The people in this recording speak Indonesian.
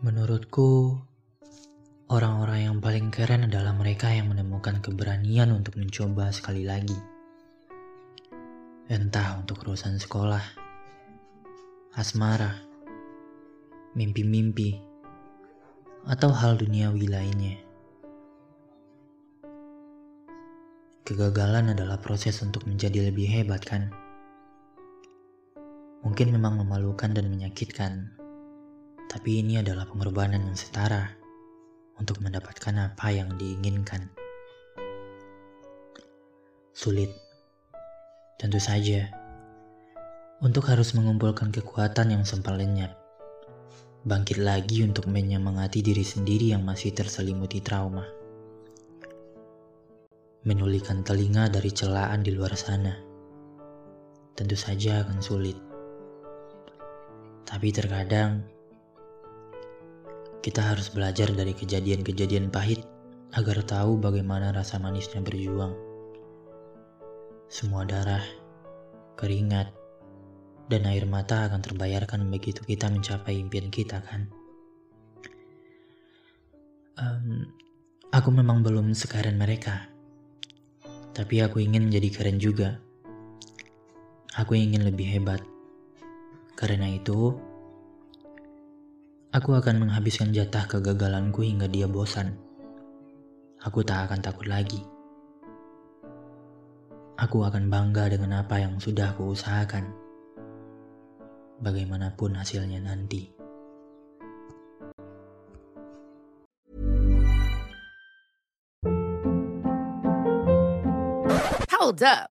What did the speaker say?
Menurutku, orang-orang yang paling keren adalah mereka yang menemukan keberanian untuk mencoba sekali lagi. Entah untuk urusan sekolah, asmara, mimpi-mimpi, atau hal duniawi lainnya. Kegagalan adalah proses untuk menjadi lebih hebat, kan? Mungkin memang memalukan dan menyakitkan, tapi ini adalah pengorbanan yang setara untuk mendapatkan apa yang diinginkan. Sulit, tentu saja, untuk harus mengumpulkan kekuatan yang sempat lenyap. Bangkit lagi untuk menyemangati diri sendiri yang masih terselimuti trauma. Menulikan telinga dari celaan di luar sana. Tentu saja akan sulit. Tapi terkadang kita harus belajar dari kejadian-kejadian pahit agar tahu bagaimana rasa manisnya berjuang. Semua darah, keringat, dan air mata akan terbayarkan begitu kita mencapai impian kita, kan? Um, aku memang belum sekeren mereka, tapi aku ingin menjadi keren juga. Aku ingin lebih hebat. Karena itu, aku akan menghabiskan jatah kegagalanku hingga dia bosan. Aku tak akan takut lagi. Aku akan bangga dengan apa yang sudah aku usahakan bagaimanapun hasilnya nanti. Hold up.